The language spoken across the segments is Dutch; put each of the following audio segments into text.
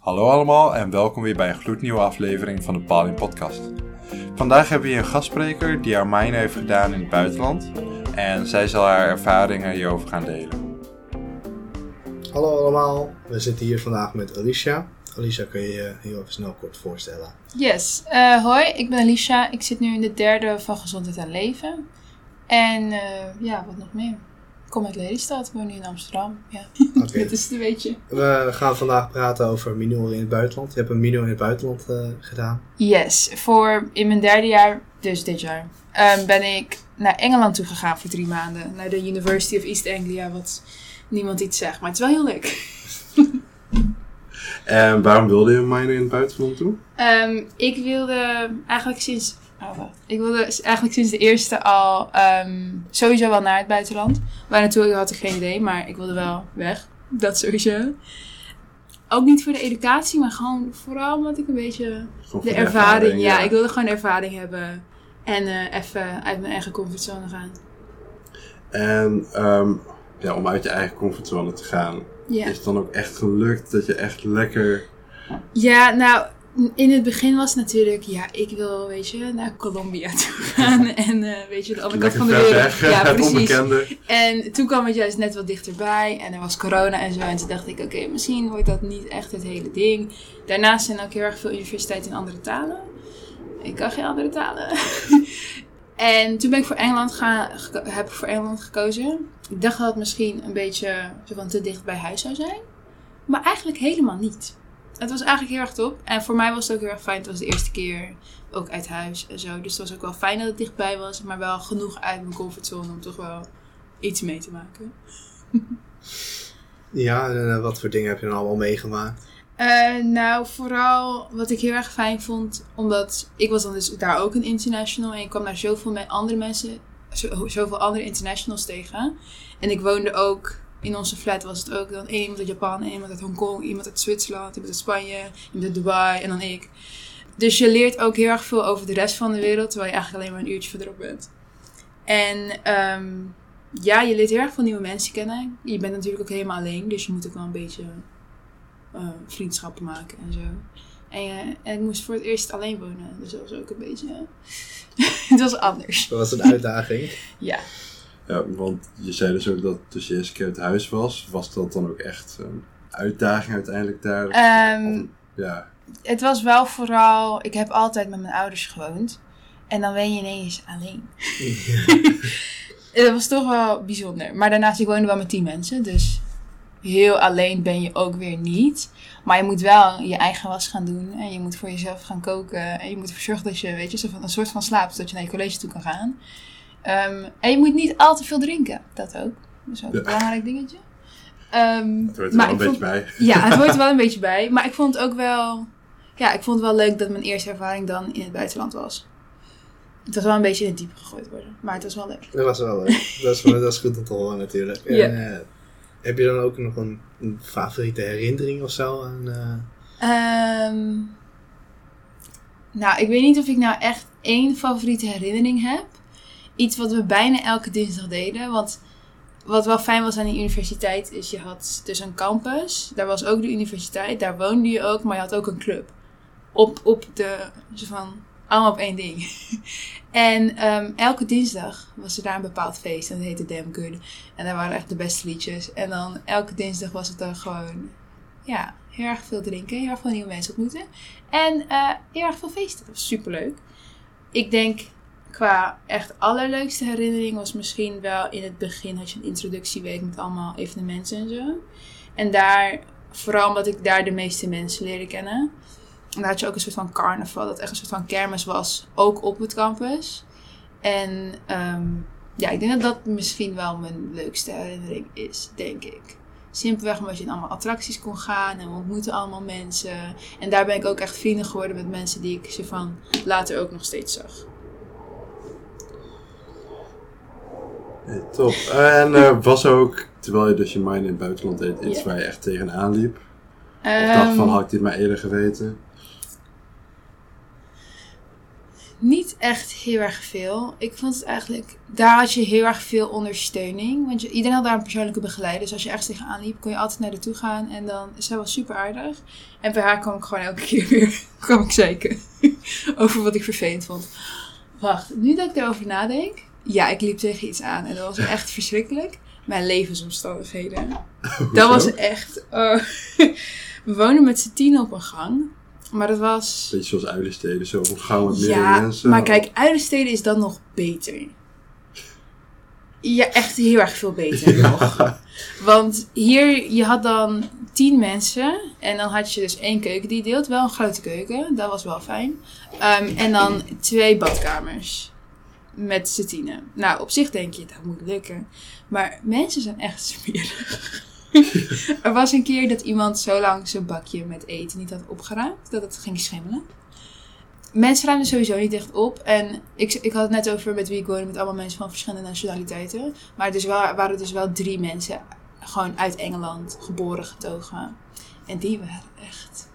Hallo allemaal en welkom weer bij een gloednieuwe aflevering van de Palin Podcast. Vandaag hebben we hier een gastspreker die haar mine heeft gedaan in het buitenland en zij zal haar ervaringen hierover gaan delen. Hallo allemaal, we zitten hier vandaag met Alicia. Alicia, kun je je heel even snel kort voorstellen? Yes, eh, hoi, ik ben Alicia. Ik zit nu in de derde van Gezondheid en Leven. En eh, ja, wat nog meer? Ik kom uit Lelystad, woon nu in Amsterdam. Ja, Oké. dit is het een beetje. We gaan vandaag praten over minoren in het buitenland. Je hebt een minor in het buitenland eh, gedaan. Yes, voor in mijn derde jaar, dus dit jaar, ehm, ben ik naar Engeland toe gegaan voor drie maanden. Naar de University of East Anglia, wat niemand iets zegt. Maar het is wel heel leuk. En waarom wilde je een mine in het buitenland toe? Ehm, ik wilde eigenlijk sinds. Oh. Ik wilde eigenlijk sinds de eerste al ehm, sowieso wel naar het buitenland. Waar naartoe had ik geen idee, maar ik wilde wel weg. Dat sowieso. Ook niet voor de educatie, maar gewoon vooral omdat ik een beetje de ervaring. ja. ik wilde gewoon ervaring hebben. En eh, even uit mijn eigen comfortzone gaan. En ehm, ja, om uit je eigen comfortzone te gaan, is het dan ook echt gelukt dat je echt lekker... Ja, nou, in het begin was het natuurlijk, ja, ik wil, weet je, naar Colombia toe gaan. En eh, weet je, de andere kant van de wereld. Ja, het precies. onbekende. En toen kwam het juist net wat dichterbij en er was corona en zo. En toen dacht ik, oké, misschien wordt dat niet echt het hele ding. Daarnaast zijn ook heel erg veel universiteiten in andere talen. Ik kan geen andere talen. en toen ben ik voor Engeland gaan, heb ik voor Engeland gekozen. Ik dacht dat het misschien een beetje zo van te dicht bij huis zou zijn. Maar eigenlijk helemaal niet. Het was eigenlijk heel erg top. En voor mij was het ook heel erg fijn. Het was de eerste keer ook uit huis en zo. Dus het was ook wel fijn dat het dichtbij was. Maar wel genoeg uit mijn comfortzone om toch wel iets mee te maken. Ja, en eh, wat voor dingen heb je dan allemaal meegemaakt? Eh, nou, vooral wat ik heel erg fijn vond, omdat ik was dan dus daar ook een international en ik kwam daar zoveel met andere mensen, zo, zoveel andere internationals tegen. En ik woonde ook, in onze flat was het ook dan één iemand uit Japan, één iemand uit Hongkong, iemand uit Zwitserland, iemand uit Spanje, iemand uit Dubai en dan ik. Dus je leert ook heel erg veel over de rest van de wereld, terwijl je eigenlijk alleen maar een uurtje verderop bent. En ehm, ja, je leert heel erg veel nieuwe mensen kennen. Je bent natuurlijk ook helemaal alleen, dus je moet ook wel een beetje eh, vriendschappen maken en zo. En, eh, en ik moest voor het eerst alleen wonen, dus dat was ook een beetje. het was anders. Dat was een uitdaging. Ja. Ja, want je zei dus ook dat het dus je eerste keer uit huis was. Was dat dan ook echt een uitdaging uiteindelijk daar? Ehm, Of- ja, het was wel vooral. Ik heb altijd met mijn ouders gewoond. En dan ben je ineens alleen. Dat was toch wel bijzonder. Maar daarnaast, ik woonde wel met tien mensen. Dus heel alleen ben je ook weer niet. Maar je moet wel je eigen was gaan doen. En je moet voor jezelf gaan koken. En je moet ervoor zorgen dat je, weet je, een soort van slaapt. Zodat je naar je college toe kan gaan. Ehm, en je moet niet al te veel drinken. Dat ook. Dat is ook Ja. een belangrijk dingetje. Ehm, het hoort er maar wel een beetje vond- bij. ja, het hoort er wel een beetje bij. Maar ik vond het ook wel... Ja, ik vond het wel leuk dat mijn eerste ervaring dan in het buitenland was. Het was wel een beetje in het diepe gegooid worden. Maar het was wel leuk. Dat was wel leuk. Dat is, dat is goed om te horen natuurlijk. En, eh, heb je dan ook nog een, een favoriete herinnering of zo? Aan, eh, Ehm, nou, ik weet niet of ik nou echt één favoriete herinnering heb. Iets wat we bijna elke dinsdag deden. Want wat wel fijn was aan die universiteit is je had dus een campus. Daar was ook de universiteit. Daar woonde je ook. Maar je had ook een club. Op, op de, zo van, allemaal op één ding. en ehm, elke dinsdag was er daar een bepaald feest. En dat heette Damn Good. En daar waren echt de beste liedjes. En dan elke dinsdag was het dan gewoon, ja, heel erg veel drinken. Heel erg veel nieuwe mensen ontmoeten. En eh, heel erg veel feesten. Dat was superleuk. Ik denk qua echt allerleukste herinnering was misschien wel in het begin had je een introductieweek met allemaal evenementen en zo. En daar, vooral omdat ik daar de meeste mensen leerde kennen. En daar had je ook een soort van carnaval, dat echt een soort van kermis was, ook op het campus. En ehm, ja, ik denk dat dat misschien wel mijn leukste herinnering is, denk ik. Simpelweg omdat je in allemaal attracties kon gaan en we ontmoetten allemaal mensen. En daar ben ik ook echt vrienden geworden met mensen die ik zo van later ook nog steeds zag. Nee, top. En eh, was ook, terwijl je dus je mine in het buitenland deed, iets waar je echt tegenaan liep? Of dacht van, Ehm, had ik dit maar eerder geweten? Niet echt heel erg veel. Ik vond het eigenlijk... Daar had je heel erg veel ondersteuning. Want je, iedereen had daar een persoonlijke begeleider. Dus als je ergens tegenaan liep, kon je altijd naar toe gaan. En dan... Zij was super aardig. En bij haar kwam ik gewoon elke keer weer... kwam ik zeiken. over wat ik vervelend vond. Wacht, nu dat ik erover nadenk... Ja, ik liep tegen iets aan. En dat was echt verschrikkelijk. Mijn levensomstandigheden. Dat was echt... oh. We woonden met z'n tien op een gang. Maar dat was... Beetje zoals uilensteden, zo gang met meerdere Ja, mensen. maar kijk, Uilensteden is dan nog beter. Ja, echt heel erg veel beter nog. Want hier, je had dan tien mensen. En dan had je dus één keuken die deelt. Wel een grote keuken, dat was wel fijn. Ehm, en dan twee badkamers. Met z'n tienen. Nou, op zich denk je, dat moet lukken. Maar mensen zijn echt smerig. er was een keer dat iemand zo lang zijn bakje met eten niet had opgeruimd. Dat het ging schimmelen. Mensen ruimden sowieso niet echt op. En ik, ik had het net over met wie ik woonde, met allemaal mensen van verschillende nationaliteiten. Maar dus wel, waren dus wel drie mensen, gewoon uit Engeland, geboren, getogen. En die waren echt...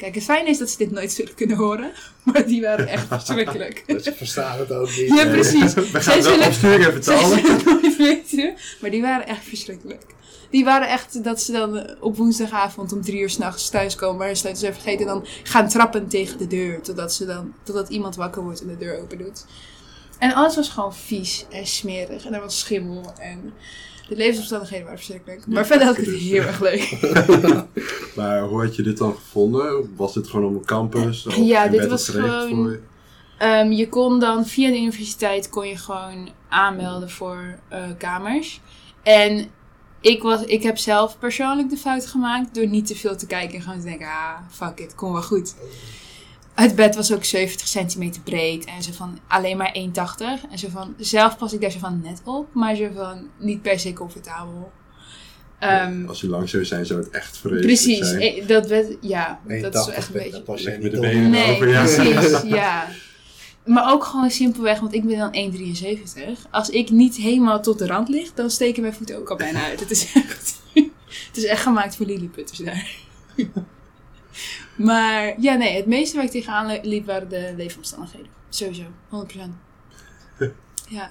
Kijk, het fijne is dat ze dit nooit zullen kunnen horen. Maar die waren echt verschrikkelijk. Dus ik versta het ook niet. Ja, precies. We gaan Zij het zullen- opsturen en Zij vertalen. zullen het nooit weten. Maar die waren echt verschrikkelijk. Die waren echt dat ze dan eh, op woensdagavond om drie uur s'nachts thuiskomen. Maar hun sleutels zijn vergeten. En dan gaan trappen tegen de deur. Totdat, ze dan, totdat iemand wakker wordt en de deur open doet. En alles was gewoon vies en smerig. En er was schimmel. En de levensomstandigheden waren verschrikkelijk. Maar Ja, verder had ik het heel erg leuk. Maar hoe had je dit dan gevonden? Was dit gewoon op een campus? Of Ja, dit was gewoon- voor je? Ehm, je kon dan via de universiteit kon je gewoon aanmelden voor eh, kamers. En ik, was, ik heb zelf persoonlijk de fout gemaakt door niet te veel te kijken en gewoon te denken, ah, fuck it, kom wel goed. Het bed was ook 70 centimeter breed en zo van alleen maar 1,80. En zo van, zelf pas ik daar zo van net op, maar zo van niet per se comfortabel. Ehm, Als je lang zou zijn, zou het echt vreselijk precies, zijn. eh, dat bed, ja, Nee, dat is echt een dat beetje... pas je Leg niet met de benen Nee, over, ja. precies, ja. Maar ook gewoon simpelweg, want ik ben dan 1,73. Als ik niet helemaal tot de rand lig, dan steken mijn voeten ook al bijna uit. Het is echt, het is echt gemaakt voor lilliputters daar. Maar ja, nee, het meeste waar ik tegenaan li- liep waren de leefomstandigheden. Sowieso, 100%. Ja.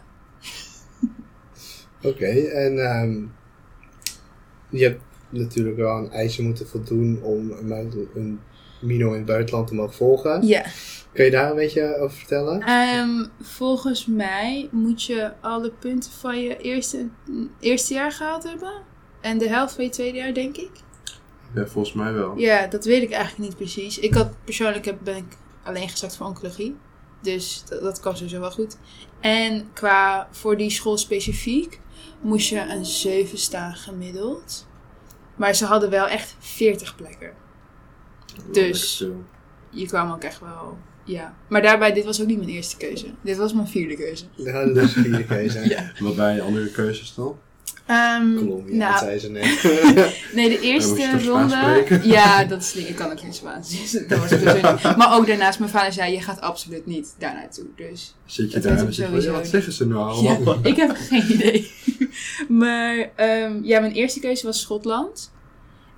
Oké, en ehm, je hebt natuurlijk wel aan eisen moeten voldoen om een, een Mino in het buitenland te mogen volgen. Ja. Kun je daar een beetje over vertellen? Ehm, volgens mij moet je alle punten van je eerste, eerste jaar gehaald hebben. En de helft van je tweede jaar, denk ik. Ja, volgens mij wel. Ja, dat weet ik eigenlijk niet precies. Ik had persoonlijk heb, ben ik alleen gezakt voor oncologie. Dus dat, dat kwam sowieso wel goed. En qua voor die school specifiek moest je een 7 staan gemiddeld. Maar ze hadden wel echt 40 plekken. Dus- Lekker Je kwam ook echt wel. Ja. Maar daarbij, dit was ook niet mijn eerste keuze. Dit was mijn vierde keuze. Ja, dat is een vierde keuze. Ja. Wat waren je andere keuzes dan? Ehm, Colombia, nou, dat zei ze net. Nee, de eerste ronde. spreken? Ja, dat is ik kan ook geen Spaans. Dus dat was het dus. Maar ook daarnaast, mijn vader zei: Je gaat absoluut niet daar naartoe. Dus Zit je daar en zeg ja, wat zeggen ze nou allemaal? ja, ik heb geen idee. Maar ehm, ja, mijn eerste keuze was Schotland.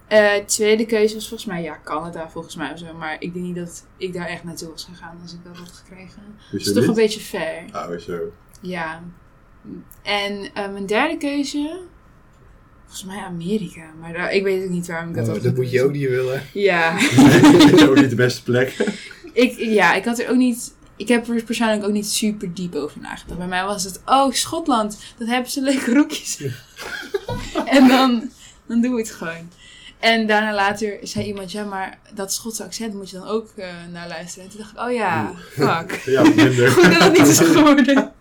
Eh, tweede keuze was volgens mij, ja, Canada volgens mij of zo. Maar ik denk niet dat ik daar echt naartoe was gegaan als ik dat had gekregen. Dat is toch een beetje ver. Ah, zo. Ja. En eh, mijn derde keuze, volgens mij Amerika. Maar daar, ik weet ook niet waarom ik dat Oh, had dat moet je ook niet willen. Ja. Dat is ook niet de beste plek. ik, ja, ik had er ook niet. Ik heb er persoonlijk ook niet super diep over nagedacht. Bij mij was het, oh, Schotland, dat hebben ze leuke rokjes. en dan, dan doen we het gewoon. En daarna later zei iemand, ja, maar dat Schotse accent moet je dan ook eh, naar luisteren. En toen dacht ik, oh ja, fuck. Ja, minder. Goed dat het niet is geworden.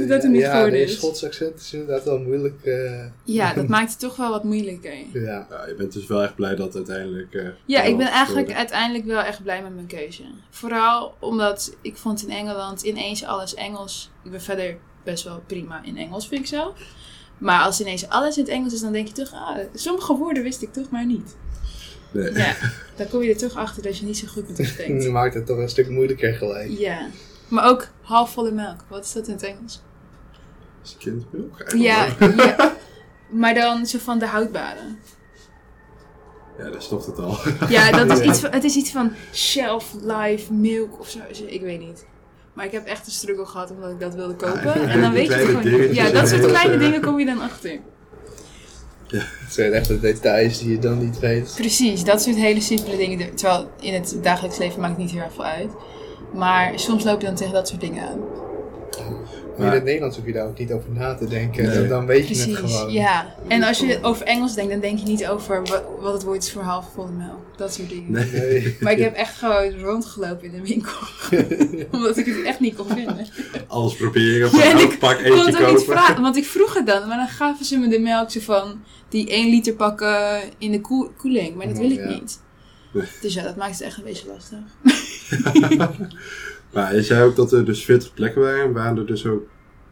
Goed dat het niet ja, geworden de is. Schotse accent is inderdaad wel moeilijk. eh, Ja, dat maakt het toch wel wat moeilijker. ja. Ja, je bent dus wel echt blij dat het uiteindelijk... eh, Ja, ik ben eigenlijk uiteindelijk wel echt blij met mijn keuze. Vooral omdat ik vond in Engeland ineens alles Engels. Ik ben verder best wel prima in Engels, vind ik zelf. Maar als ineens alles in het Engels is, dan denk je toch, ah, sommige woorden wist ik toch maar niet. Nee. Ja, dan kom je er toch achter dat je niet zo goed met het Dat maakt het toch een stuk moeilijker gelijk. Ja, maar ook halfvolle melk. Wat is dat in het Engels? Kindmilk? Ja, ja. Maar dan zo van de houdbare. Ja, daar stopt het al. Ja, dat is Ja. iets van, het is iets van shelf life milk of zo. Ik weet niet. Maar ik heb echt een struggle gehad omdat ik dat wilde kopen. en dan weet je het gewoon Ja, dat soort kleine dingen kom je dan achter. Het zijn echt de details die je dan niet weet. Precies, dat soort hele simpele dingen. Terwijl in het dagelijks leven maakt het niet heel erg veel uit. Maar soms loop je dan tegen dat soort dingen aan. Maar in het Nederlands hoef je daar ook niet over na te denken. Nee. Dan, weet je het Precies, gewoon. ja. En als je over Engels denkt, dan denk je niet over wa- wat het woord is voor half volle melk. Dat soort dingen. Nee. Maar ik heb echt gewoon rondgelopen in de winkel. Omdat ik het echt niet kon vinden. Alles proberen van Ja, elk ik pak Ik kon eentje het ook iets kopen. vragen, want ik vroeg het dan. Maar dan gaven ze me de melk zo van die 1 liter pakken in de koel- koeling. Maar dat wil ik Ja. niet. Dus ja, dat maakt het echt een beetje lastig. Maar je zei ook dat er dus 40 plekken waren. Waren er dus ook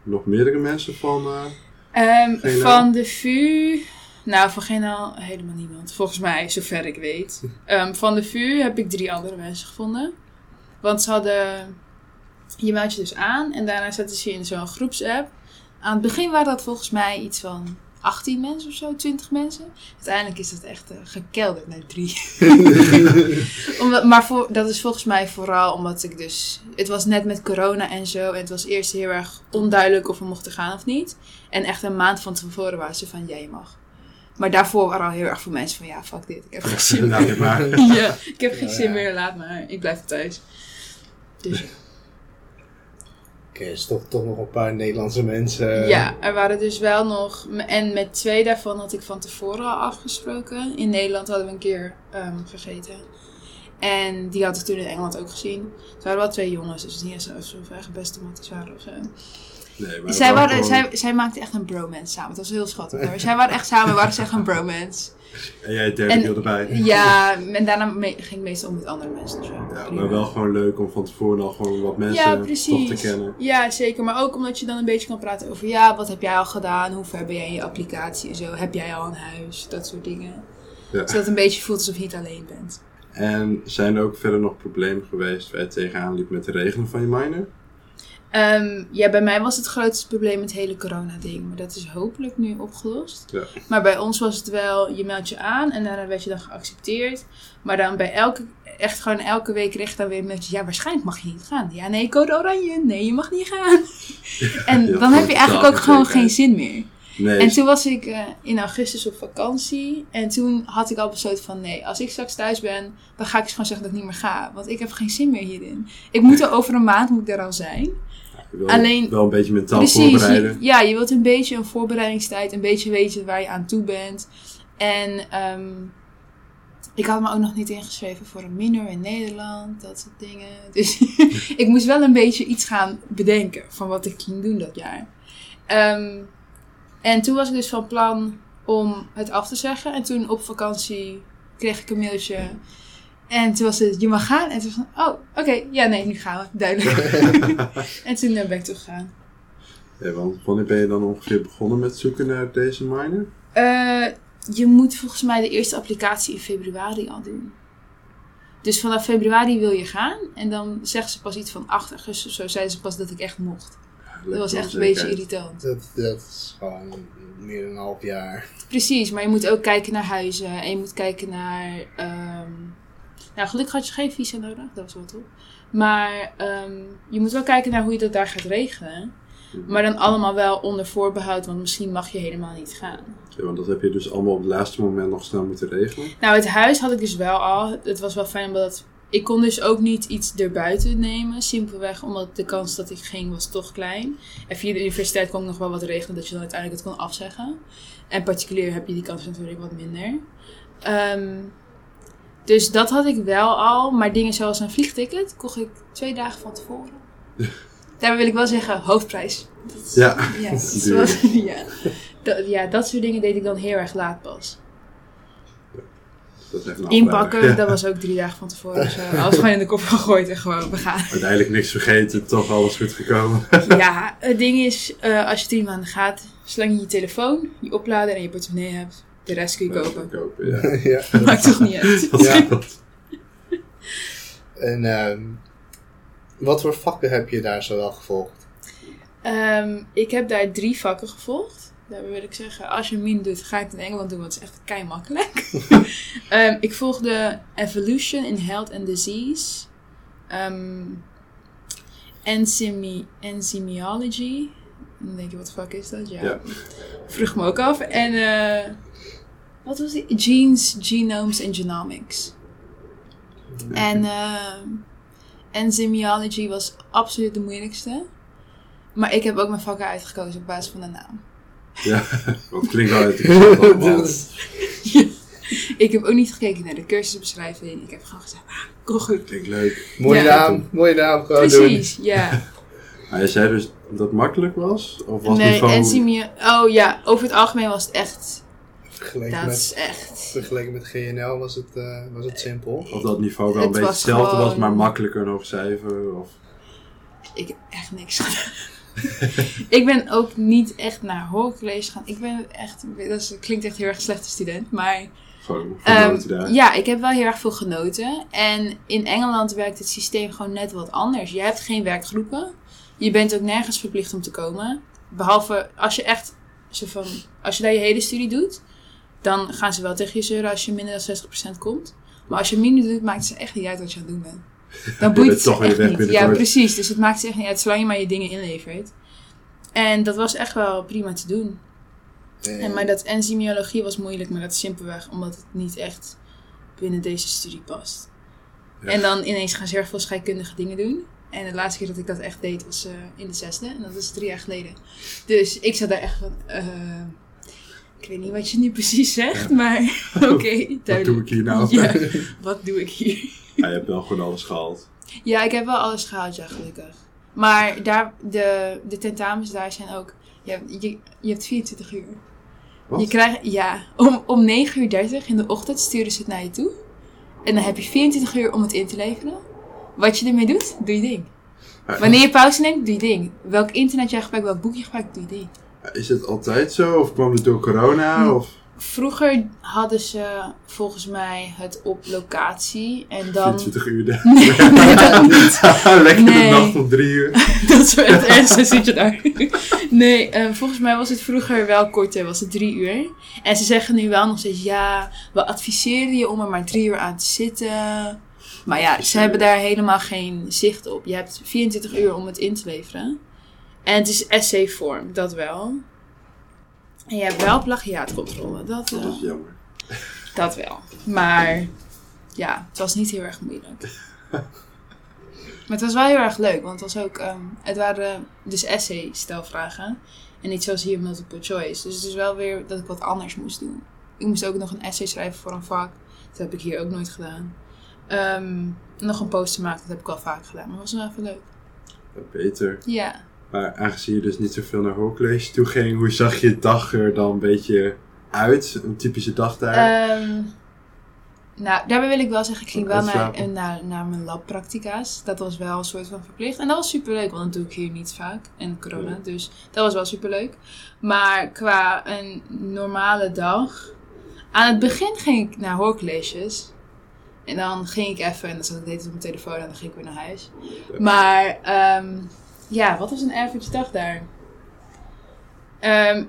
nog meerdere mensen van... eh, Ehm, van de VU. Nou, van geen al helemaal niemand. Volgens mij, zover ik weet. Ehm, van de VU heb ik drie andere mensen gevonden. Want ze hadden. Je meldt je dus aan en daarna zetten ze je in zo'n groepsapp. Aan het begin waren dat volgens mij iets van 18 mensen of zo, 20 mensen. Uiteindelijk is dat echt eh, gekelderd naar drie. omdat, maar voor, dat is volgens mij vooral omdat ik dus... Het was net met corona en zo. En het was eerst heel erg onduidelijk of we mochten gaan of niet. En echt een maand van tevoren waren ze van, ja, je mag. Maar daarvoor waren al heel erg veel mensen van, ja, fuck dit. Ik heb geen zin nou, meer. ja, ik heb geen zin meer, laat maar. Ik blijf thuis. Dus is toch, toch nog een paar Nederlandse mensen. Ja, er waren dus wel nog. en met twee daarvan had ik van tevoren al afgesproken. In Nederland hadden we een keer ehm, gegeten. En die had ik toen in Engeland ook gezien. Het waren wel twee jongens, dus niet alsof ze echt beste matties waren of zo. Nee, maar Zij, waren, gewoon- zij, zij maakten echt een bromance samen. Het was heel schattig. hoor. zij waren echt samen, waren ze echt een bromance. En jij het derde deel erbij. Ja, en daarna me- ging ik meestal om met andere mensen. Zo. Ja, Prima. maar wel gewoon leuk om van tevoren al gewoon wat mensen ja, precies. te kennen. Ja, zeker. Maar ook omdat je dan een beetje kan praten over... Ja, wat heb jij al gedaan? Hoe ver ben jij in je applicatie en zo? Heb jij al een huis? Dat soort dingen. Ja. Zodat het een beetje voelt alsof je niet alleen bent. En zijn er ook verder nog problemen geweest waar je tegenaan liep met de regelen van je minor? Ehm, ja, bij mij was het grootste probleem het hele corona-ding. Maar dat is hopelijk nu opgelost. Ja. Maar bij ons was het wel... Je meldt je aan en daarna werd je dan geaccepteerd. Maar dan bij elke... Echt gewoon elke week kreeg dan weer een mailtje... Ja, waarschijnlijk mag je niet gaan. Ja, nee, code oranje. Nee, je mag niet gaan. En Ja, dan heb je eigenlijk ook gewoon geen zin meer. Nee, En toen was ik eh, in augustus op vakantie. En toen had ik al besloten van nee, als ik straks thuis ben, dan ga ik eens gewoon zeggen dat ik niet meer ga. Want ik heb geen zin meer hierin. Ik moet er over een maand moet ik er al zijn. Je wil alleen- wel een beetje mentaal Precies. voorbereiden. je- ja, je wilt een beetje een voorbereidingstijd, een beetje weten waar je aan toe bent. En ehm, ik had me ook nog niet ingeschreven voor een minor in Nederland, dat soort dingen. Dus ik moest wel een beetje iets gaan bedenken van wat ik ging doen dat jaar. Ehm, en toen was ik dus van plan om het af te zeggen. En toen op vakantie kreeg ik een mailtje. En toen was het, je mag gaan. En toen was van, oh, oké, ja, nee, nu gaan we, duidelijk. en toen eh, ben ik teruggegaan. Ja, want wanneer ben je dan ongeveer begonnen met zoeken naar deze minor? Eh, je moet volgens mij de eerste applicatie in februari al doen. Dus vanaf februari wil je gaan. En dan zeggen ze pas iets van 8 augustus of zo. Zeiden ze pas dat ik echt mocht. Dat was echt een beetje irritant. Dat, dat is gewoon meer dan een half jaar. Precies, maar je moet ook kijken naar huizen. En je moet kijken naar... ehm, nou, gelukkig had je geen visa nodig. Dat was wel top. Maar ehm, je moet wel kijken naar hoe je dat daar gaat regelen. Maar dan allemaal wel onder voorbehoud. Want misschien mag je helemaal niet gaan. Ja, want dat heb je dus allemaal op het laatste moment nog snel moeten regelen. Nou, het huis had ik dus wel al. Het was wel fijn omdat ik kon dus ook niet iets erbuiten nemen. Simpelweg omdat de kans dat ik ging was toch klein. En via de universiteit kon ik nog wel wat regelen dat je dan uiteindelijk het kon afzeggen. En particulier heb je die kans natuurlijk wat minder. Ehm, dus dat had ik wel al. Maar dingen zoals een vliegticket kocht ik twee dagen van tevoren. Daarbij wil ik wel zeggen, hoofdprijs. Dat Ja, ja, dat wel- ja. Dat, ja, dat soort dingen deed ik dan heel erg laat pas. Dat Inpakken, dat was ook drie dagen van tevoren. zo. Alles gewoon in de koffer gegooid en gewoon, we gaan. Uiteindelijk niks vergeten, toch alles goed gekomen. Ja, het ding is, eh, als je drie maanden gaat, zolang je je telefoon, je oplader en je portemonnee hebt, de rest kun je kopen. kopen ja. ja. Maakt toch niet uit. Dat Ja. En ehm, wat voor vakken heb je daar zo wel gevolgd? Ehm, ik heb daar drie vakken gevolgd. Daarbij wil ik zeggen, als je min doet, ga ik het in Engeland doen, want het is echt kei makkelijk. Ehm, ik volgde Evolution in Health and Disease. Ehm, enzymi, enzymology. Dan denk je, wat de fuck is dat? Ja. Ja. Vroeg me ook af. En eh, wat was die? Genes, genomes en genomics. En enzymology was absoluut de moeilijkste. Maar ik heb ook mijn vakken uitgekozen op basis van de naam. Ja, wat klinkt wel allemaal. Ik heb ook niet gekeken naar de cursusbeschrijving. Ik heb gewoon gezegd, ah, kom goed. Klinkt leuk. Mooie Ja. naam, mooie naam gewoon doen. Precies, ja. Maar je zei dus dat het makkelijk was? Of was het Nee, niveau... Oh ja, over het algemeen was het echt... Vergeleken, Dat is met, echt... vergeleken met GNL was het, eh, was het simpel. Of dat niveau wel een beetje was hetzelfde was, maar makkelijker nog cijfer? Of... Ik heb echt niks gedaan. ik ben ook niet echt naar hoorcollege gegaan. Ik ben echt... Dat is- klinkt echt heel erg slechte student, maar... Gewoon Ehm, genoten daar. ja, ik heb wel heel erg veel genoten. En in Engeland werkt het systeem gewoon net wat anders. Je hebt geen werkgroepen. Je bent ook nergens verplicht om te komen. Behalve als je echt zo van, als je daar je hele studie doet, dan gaan ze wel tegen je zeuren als je minder dan 60% komt. Maar als je minder doet, maakt het ze echt niet uit wat je aan het doen bent. Dan boeit het ze toch weer echt weg niet. Ja, precies. Dus het maakt ze echt niet uit, zolang je maar je dingen inlevert. En dat was echt wel prima te doen. Eh, En, maar dat enzymologie was moeilijk, maar dat is simpelweg omdat het niet echt binnen deze studie past. Ja. En dan ineens gaan ze heel veel scheikundige dingen doen. En de laatste keer dat ik dat echt deed was eh, in de zesde. En dat was drie jaar geleden. Dus ik zat daar echt van... eh, ik weet niet wat je nu precies zegt, maar oké, Wat duidelijk. doe ik hier nou? Ja, wat doe ik hier? Ja, je hebt wel gewoon alles gehaald. Ja, ik heb wel alles gehaald, ja, gelukkig. Maar daar, de, de tentamens daar zijn ook... Je hebt, je, je hebt 24 uur. Wat? Je krijgt, ja, om, om 9 uur 30 in de ochtend sturen ze het naar je toe. En dan heb je 24 uur om het in te leveren. Wat je ermee doet, doe je ding. Wanneer je pauze neemt, doe je ding. Welk internet jij gebruikt, welk boek je gebruikt, doe je ding. Is het altijd zo? Of kwam het door corona? Hm. Of Vroeger hadden ze volgens mij het op locatie. En dan... 24 uur? de- Nee, nee, dat niet. Lekker de Nee. nacht om drie uur. Dat is wel echt ernstig, zit je daar. Nee, eh, volgens mij was het vroeger wel korter, was het drie uur. En ze zeggen nu wel nog steeds, ja, we adviseren je om er maar drie uur aan te zitten. Maar ja, ze hebben daar helemaal geen zicht op. Je hebt 24 uur om het in te leveren. En het is essayvorm, dat wel. En je hebt wel plagiaatcontrole, dat Dat wel. is jammer. Dat wel. Maar ja, het was niet heel erg moeilijk. Maar het was wel heel erg leuk, want het was ook, ehm, het waren dus essay-stelvragen. En niet zoals hier multiple choice. Dus het is wel weer dat ik wat anders moest doen. Ik moest ook nog een essay schrijven voor een vak. Dat heb ik hier ook nooit gedaan. Ehm, nog een poster maken, dat heb ik al vaak gedaan. Maar was wel even leuk. Beter. Ja. Maar aangezien je dus niet zoveel naar hoorcollege toe ging, hoe zag je dag er dan een beetje uit? Een typische dag daar? Ehm, nou, daarbij wil ik wel zeggen, ik ging wel naar, naar, naar mijn labpractica's. Dat was wel een soort van verplicht. En dat was superleuk, want dat doe ik hier niet vaak. En corona, dus dat was wel superleuk. Maar qua een normale dag... Aan het begin ging ik naar hoorcolleges. En dan ging ik even, en dan zat ik de hele tijd op mijn telefoon en dan ging ik weer naar huis. Maar ehm, ja, wat was een average dag daar? Ehm,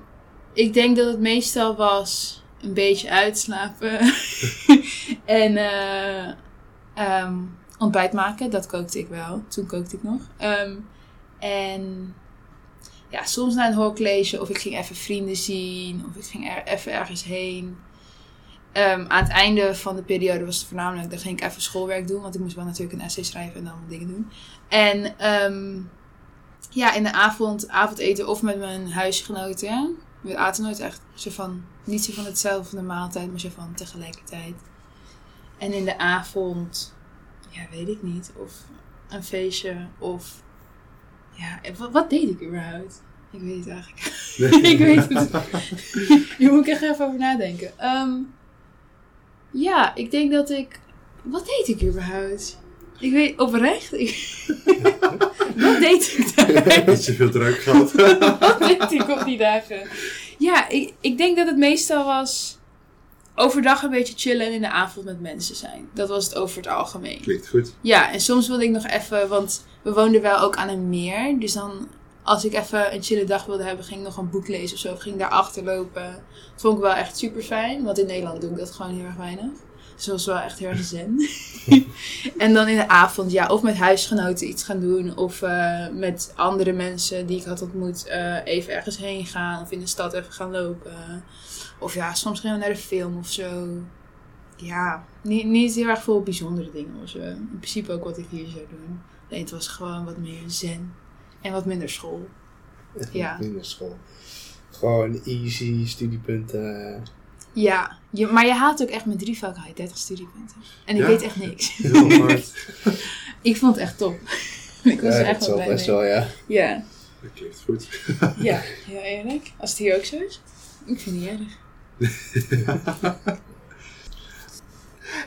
ik denk dat het meestal was een beetje uitslapen. en eh, ehm, ontbijt maken, dat kookte ik wel. Toen kookte ik nog. Ehm, en ja, soms naar een hoorcollege of ik ging even vrienden zien of ik ging er even ergens heen. Ehm, aan het einde van de periode was het voornamelijk, dan ging ik even schoolwerk doen, want ik moest wel natuurlijk een essay schrijven en wat dingen doen. En ehm, ja, in de avond avondeten of met mijn huisgenoten. We aten nooit echt zo van, niet zo van hetzelfde maaltijd, maar zo van tegelijkertijd. En in de avond, ja, weet ik niet, of een feestje, of ja, wat, wat deed ik überhaupt? Ik weet het eigenlijk. ik weet het. Hier moet ik echt even over nadenken. Ehm, ja, ik denk dat ik. Wat deed ik überhaupt? Ik weet oprecht. Ik... wat deed ik daar? Dat je veel druk gehad. wat deed ik op die dagen? Ja, ik, ik denk dat het meestal was. Overdag een beetje chillen en in de avond met mensen zijn. Dat was het over het algemeen. Klinkt goed. Ja, en soms wilde ik nog even, want we woonden wel ook aan een meer. Dus dan, als ik even een chille dag wilde hebben, ging ik nog een boek lezen of zo. Of ging ik daar achter lopen. Dat vond ik wel echt super fijn, want in Nederland doe ik dat gewoon heel erg weinig. Dus dat was wel echt heel erg zen. en dan in de avond, ja, of met huisgenoten iets gaan doen. Of eh, met andere mensen die ik had ontmoet eh, even ergens heen gaan. Of in de stad even gaan lopen. Of ja, soms gaan we naar de film of zo. Ja, niet, niet heel erg veel bijzondere dingen of zo. In principe ook wat ik hier zou doen. Nee, het was gewoon wat meer zen. En wat minder school. Ja. Minder school. Gewoon easy studiepunten. Ja, je, maar je haalt ook echt met drie vakken 30 studiepunten. En ik Ja? weet echt niks. Heel hard. ik vond het echt top. ik was Ja, er echt wel blij best mee. wel, ja. Ja. Dat klinkt goed. ja, heel eerlijk. Als het hier ook zo is. Ik vind het niet erg.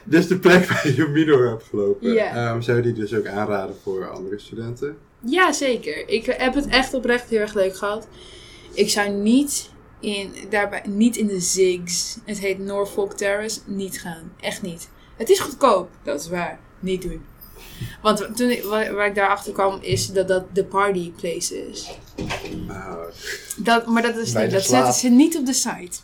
Dus de plek waar je Mino hebt gelopen, Ja. ehm, zou je die dus ook aanraden voor andere studenten? Ja, zeker. Ik heb het echt oprecht heel erg leuk gehad. Ik zou niet in, daarbij, niet in de Zigs, het heet Norfolk Terrace, niet gaan. Echt niet. Het is goedkoop, dat is waar. Niet doen. Want toen ik, waar, ik daarachter kwam, is dat dat de party place is. Ah, Dat, maar dat is niet, dat zetten ze niet op de site.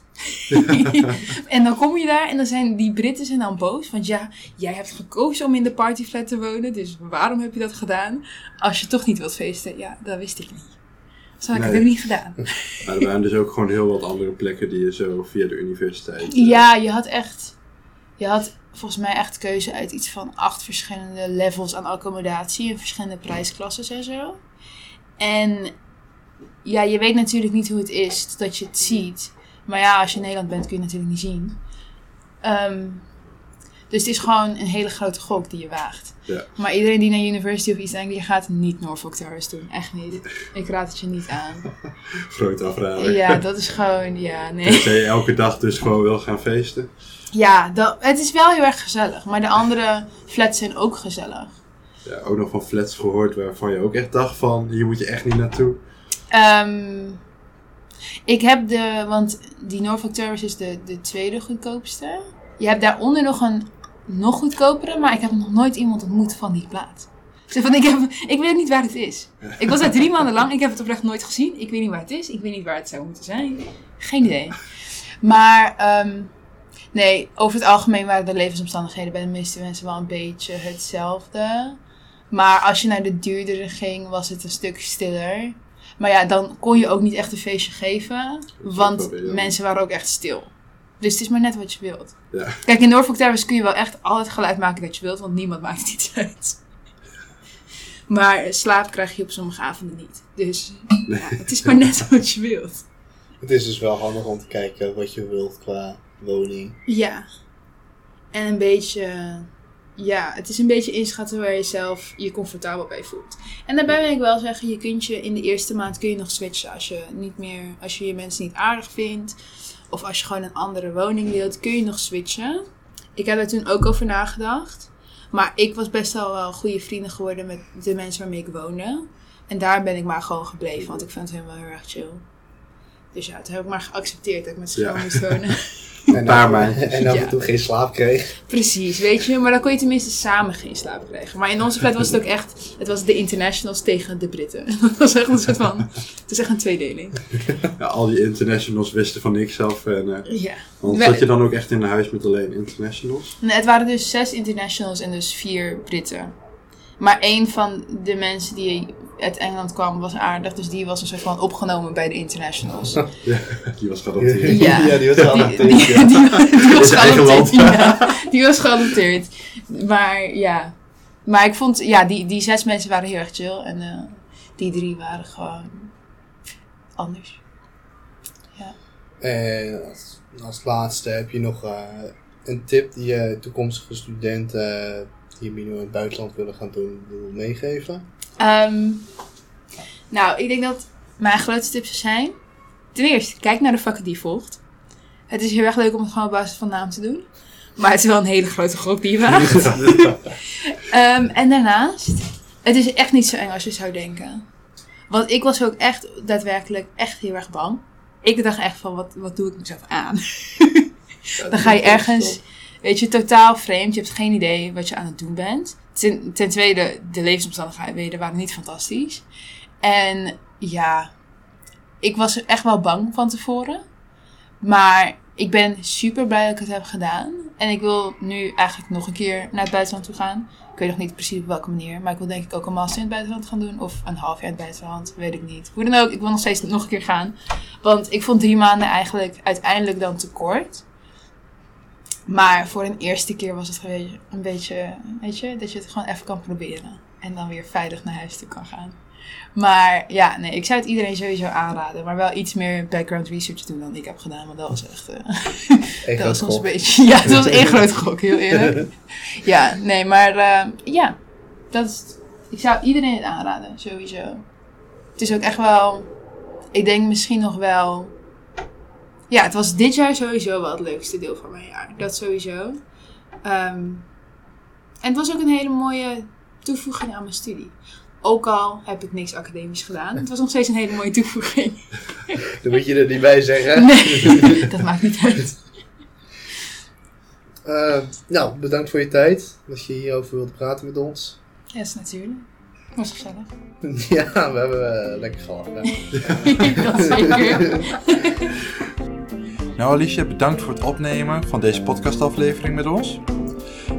en dan kom je daar en dan zijn die Britten zijn dan boos. Want ja, jij hebt gekozen om in de partyflat te wonen. Dus waarom heb je dat gedaan? Als je toch niet wilt feesten. Ja, dat wist ik niet. Dan heb ik Nee. het ook niet gedaan. maar er waren dus ook gewoon heel wat andere plekken die je zo via de universiteit... eh, Ja, je had echt... Je had volgens mij echt keuze uit iets van acht verschillende levels aan accommodatie. En verschillende prijsklassen en zo. En ja, je weet natuurlijk niet hoe het is totdat je het ziet. Maar ja, als je in Nederland bent kun je het natuurlijk niet zien. Ehm, dus het is gewoon een hele grote gok die je waagt. Ja. Maar iedereen die naar University of East Anglia gaat, niet Norfolk Terrace doen. Echt niet. Ik raad het je niet aan. Groot afrader. Ja, dat is gewoon, ja, nee. Tenzij je elke dag dus gewoon wil gaan feesten. Ja, dat, het is wel heel erg gezellig. Maar de andere flats zijn ook gezellig. Ja, ook nog van flats gehoord waarvan je ook echt dacht van, hier moet je echt niet naartoe. Ehm, ik heb de, want die Norfolk Terrace is de, de tweede goedkoopste. Je hebt daaronder nog een nog goedkopere, maar ik heb nog nooit iemand ontmoet van die plaats. Zo van, ik, heb, ik weet niet waar het is. Ik was daar drie maanden lang, ik heb het oprecht nooit gezien. Ik weet niet waar het is, ik weet niet waar het zou moeten zijn. Geen idee. Maar ehm, nee, over het algemeen waren de levensomstandigheden bij de meeste mensen wel een beetje hetzelfde. Maar als je naar de duurdere ging, was het een stuk stiller. Maar ja, dan kon je ook niet echt een feestje geven. Want mensen waren ook echt stil. Dus het is maar net wat je wilt. Ja. Kijk, in Norfolk Terrace kun je wel echt al het geluid maken dat je wilt. Want niemand maakt iets uit. Maar slaap krijg je op sommige avonden niet. Dus ja, het is maar net wat je wilt. Het is dus wel handig om te kijken wat je wilt qua woning. Ja. En een beetje... Ja, het is een beetje inschatten waar je zelf je comfortabel bij voelt. En daarbij wil ik wel zeggen, je kunt je in de eerste maand kun je nog switchen als je niet meer, als je je mensen niet aardig vindt. Of als je gewoon een andere woning wilt, kun je nog switchen. Ik heb daar toen ook over nagedacht. Maar ik was best wel wel goede vrienden geworden met de mensen waarmee ik woonde. En daar ben ik maar gewoon gebleven, want ik vond hen wel heel erg chill. Dus ja, toen heb ik maar geaccepteerd dat ik met ze Ja. moest wonen. En, paar en af en toe geen slaap kreeg. Precies, weet je. Maar dan kon je tenminste samen geen slaap krijgen. Maar in onze flat was het ook echt... Het was de internationals tegen de Britten. Dat was echt een soort van... Het is echt een tweedeling. Ja, al die internationals wisten van niks af. En, eh, Ja. want zat je dan ook echt in een huis met alleen internationals? Nee, het waren dus zes internationals en dus vier Britten. Maar één van de mensen die uit Engeland kwam was aardig. Dus die was een soort van opgenomen bij de internationals. Ja, die was geadopteerd. Ja. ja, die was geadopteerd. die, ja. die- die was In zijn eigen geadopteerd. land. Ja, die was geadopteerd. Maar ja. Maar ik vond, ja, die, die zes mensen waren heel erg chill. En eh, die drie waren gewoon anders. En als, als laatste heb je nog eh, een tip die je toekomstige studenten die Mino in het buitenland willen gaan doen, wil meegeven. Ehm, nou, ik denk dat mijn grootste tips zijn. Ten eerste, kijk naar de vakken die je volgt. Het is heel erg leuk om het gewoon op basis van naam te doen. Maar het is wel een hele grote gok die je waagt. Ehm, en daarnaast, het is echt niet zo eng als je zou denken. Want ik was ook echt daadwerkelijk echt heel erg bang. Ik dacht echt van, wat, wat doe ik mezelf aan? Dan ga je ergens, weet je, totaal vreemd. Je hebt geen idee wat je aan het doen bent. Ten, ten tweede, de levensomstandigheden waren niet fantastisch. En ja, ik was echt wel bang van tevoren. Maar ik ben super blij dat ik het heb gedaan. En ik wil nu eigenlijk nog een keer naar het buitenland toe gaan. Ik weet nog niet precies op welke manier. Maar ik wil denk ik ook een master in het buitenland gaan doen. Of een half jaar in het buitenland. Weet ik niet. Hoe dan ook, ik wil nog steeds nog een keer gaan. Want ik vond drie maanden eigenlijk uiteindelijk dan te kort. Maar voor een eerste keer was het een beetje, weet je, dat je het gewoon even kan proberen. En dan weer veilig naar huis toe kan gaan. Maar ja, nee, ik zou het iedereen sowieso aanraden. Maar wel iets meer background research doen dan ik heb gedaan. Want dat was echt... eh, dat was ons een beetje... Ja, dat was één groot gok, heel eerlijk. Ja, nee, maar eh, ja. Dat is, ik zou iedereen het aanraden, sowieso. Het is ook echt wel... Ik denk misschien nog wel... Ja, het was dit jaar sowieso wel het leukste deel van mijn jaar. Dat sowieso. Ehm, en het was ook een hele mooie toevoeging aan mijn studie. Ook al heb ik niks academisch gedaan. Het was nog steeds een hele mooie toevoeging. Dan moet je er niet bij zeggen. Nee, dat maakt niet uit. Eh, nou, bedankt voor je tijd. Dat je hierover wilt praten met ons. Ja, is natuurlijk. Was gezellig. ja, we hebben eh, lekker gelachen. dat zeker. Nou Alicia, bedankt voor het opnemen van deze podcastaflevering met ons.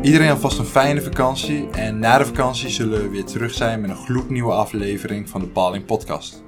Iedereen alvast een fijne vakantie en na de vakantie zullen we weer terug zijn met een gloednieuwe aflevering van de Paling Podcast.